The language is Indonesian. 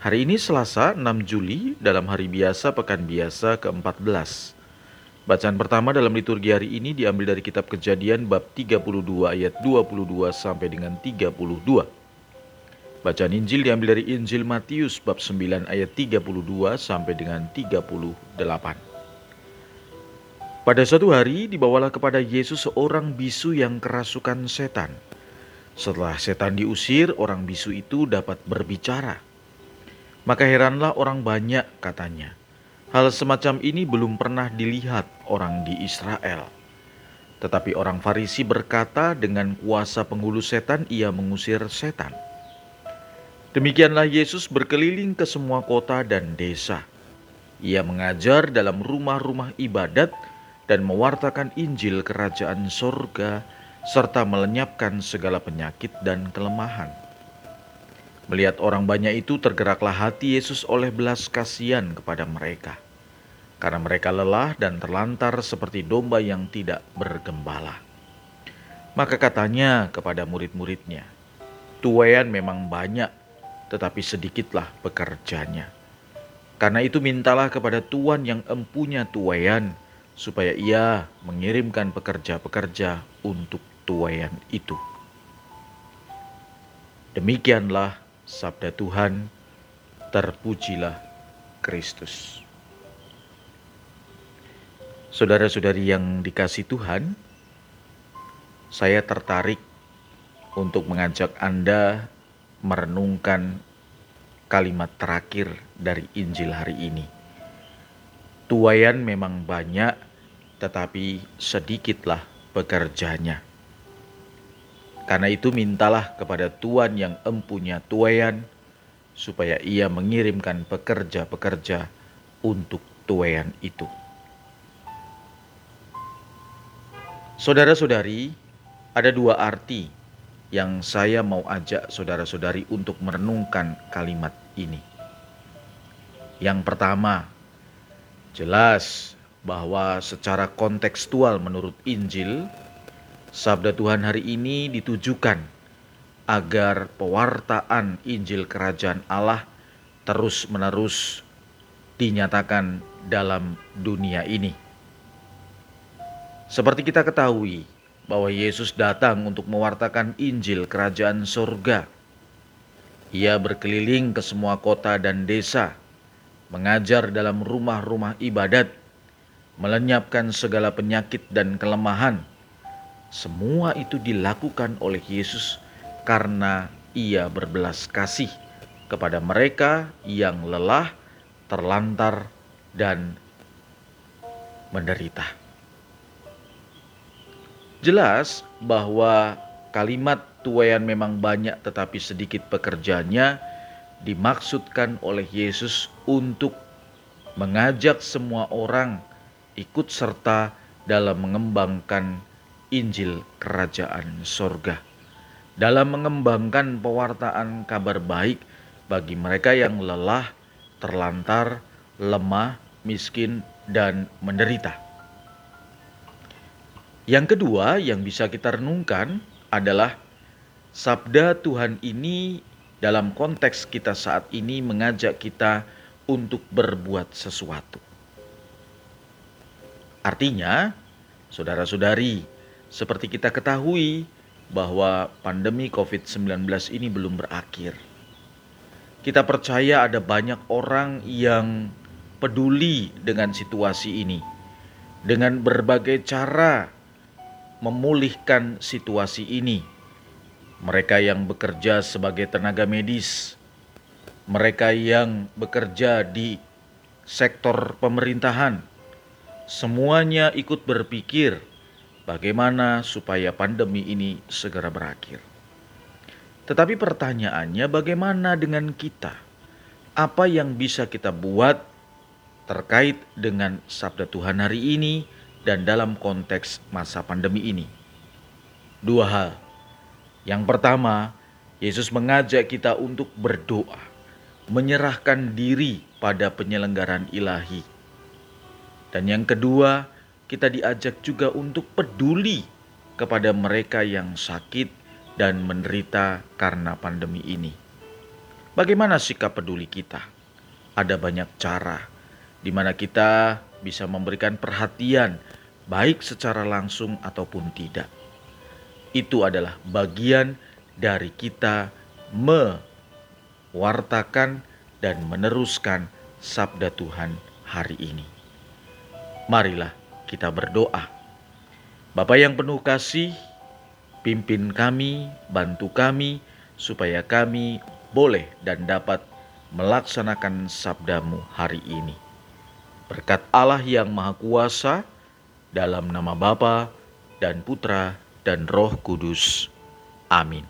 Hari ini Selasa 6 Juli dalam hari biasa pekan biasa ke-14. Bacaan pertama dalam liturgi hari ini diambil dari kitab Kejadian bab 32 ayat 22 sampai dengan 32. Bacaan Injil diambil dari Injil Matius bab 9 ayat 32 sampai dengan 38. Pada suatu hari dibawalah kepada Yesus seorang bisu yang kerasukan setan. Setelah setan diusir, orang bisu itu dapat berbicara. Maka heranlah orang banyak katanya. Hal semacam ini belum pernah dilihat orang di Israel. Tetapi orang Farisi berkata dengan kuasa penghulu setan ia mengusir setan. Demikianlah Yesus berkeliling ke semua kota dan desa. Ia mengajar dalam rumah-rumah ibadat dan mewartakan Injil kerajaan sorga serta melenyapkan segala penyakit dan kelemahan. Melihat orang banyak itu tergeraklah hati Yesus oleh belas kasihan kepada mereka. Karena mereka lelah dan terlantar seperti domba yang tidak bergembala. Maka katanya kepada murid-muridnya, Tuayan memang banyak, tetapi sedikitlah pekerjanya. Karena itu mintalah kepada Tuhan yang empunya tuayan, supaya ia mengirimkan pekerja-pekerja untuk tuayan itu. Demikianlah Sabda Tuhan, terpujilah Kristus. Saudara-saudari yang dikasih Tuhan, saya tertarik untuk mengajak Anda merenungkan kalimat terakhir dari Injil hari ini. Tuayan memang banyak, tetapi sedikitlah pekerjanya. Karena itu mintalah kepada Tuhan yang empunya tuayan, supaya ia mengirimkan pekerja-pekerja untuk tuayan itu. Saudara-saudari, ada dua arti yang saya mau ajak saudara-saudari untuk merenungkan kalimat ini. Yang pertama, jelas bahwa secara kontekstual menurut Injil, Sabda Tuhan hari ini ditujukan agar pewartaan Injil Kerajaan Allah terus-menerus dinyatakan dalam dunia ini. Seperti kita ketahui bahwa Yesus datang untuk mewartakan Injil Kerajaan Surga. Ia berkeliling ke semua kota dan desa, mengajar dalam rumah-rumah ibadat, melenyapkan segala penyakit dan kelemahan, semua itu dilakukan oleh Yesus karena ia berbelas kasih kepada mereka yang lelah, terlantar, dan menderita. Jelas bahwa kalimat tuayan memang banyak tetapi sedikit pekerjaannya dimaksudkan oleh Yesus untuk mengajak semua orang ikut serta dalam mengembangkan Injil Kerajaan Sorga dalam mengembangkan pewartaan kabar baik bagi mereka yang lelah, terlantar, lemah, miskin, dan menderita. Yang kedua yang bisa kita renungkan adalah sabda Tuhan ini dalam konteks kita saat ini mengajak kita untuk berbuat sesuatu. Artinya, saudara-saudari, seperti kita ketahui bahwa pandemi COVID-19 ini belum berakhir. Kita percaya ada banyak orang yang peduli dengan situasi ini, dengan berbagai cara memulihkan situasi ini. Mereka yang bekerja sebagai tenaga medis, mereka yang bekerja di sektor pemerintahan, semuanya ikut berpikir bagaimana supaya pandemi ini segera berakhir. Tetapi pertanyaannya, bagaimana dengan kita? Apa yang bisa kita buat terkait dengan sabda Tuhan hari ini dan dalam konteks masa pandemi ini. Dua hal. Yang pertama, Yesus mengajak kita untuk berdoa, menyerahkan diri pada penyelenggaran ilahi. Dan yang kedua, kita diajak juga untuk peduli kepada mereka yang sakit dan menderita karena pandemi ini. Bagaimana sikap peduli kita? Ada banyak cara di mana kita bisa memberikan perhatian, baik secara langsung ataupun tidak. Itu adalah bagian dari kita mewartakan dan meneruskan sabda Tuhan hari ini. Marilah kita berdoa. Bapa yang penuh kasih, pimpin kami, bantu kami, supaya kami boleh dan dapat melaksanakan sabdamu hari ini. Berkat Allah yang Maha Kuasa, dalam nama Bapa dan Putra dan Roh Kudus. Amin.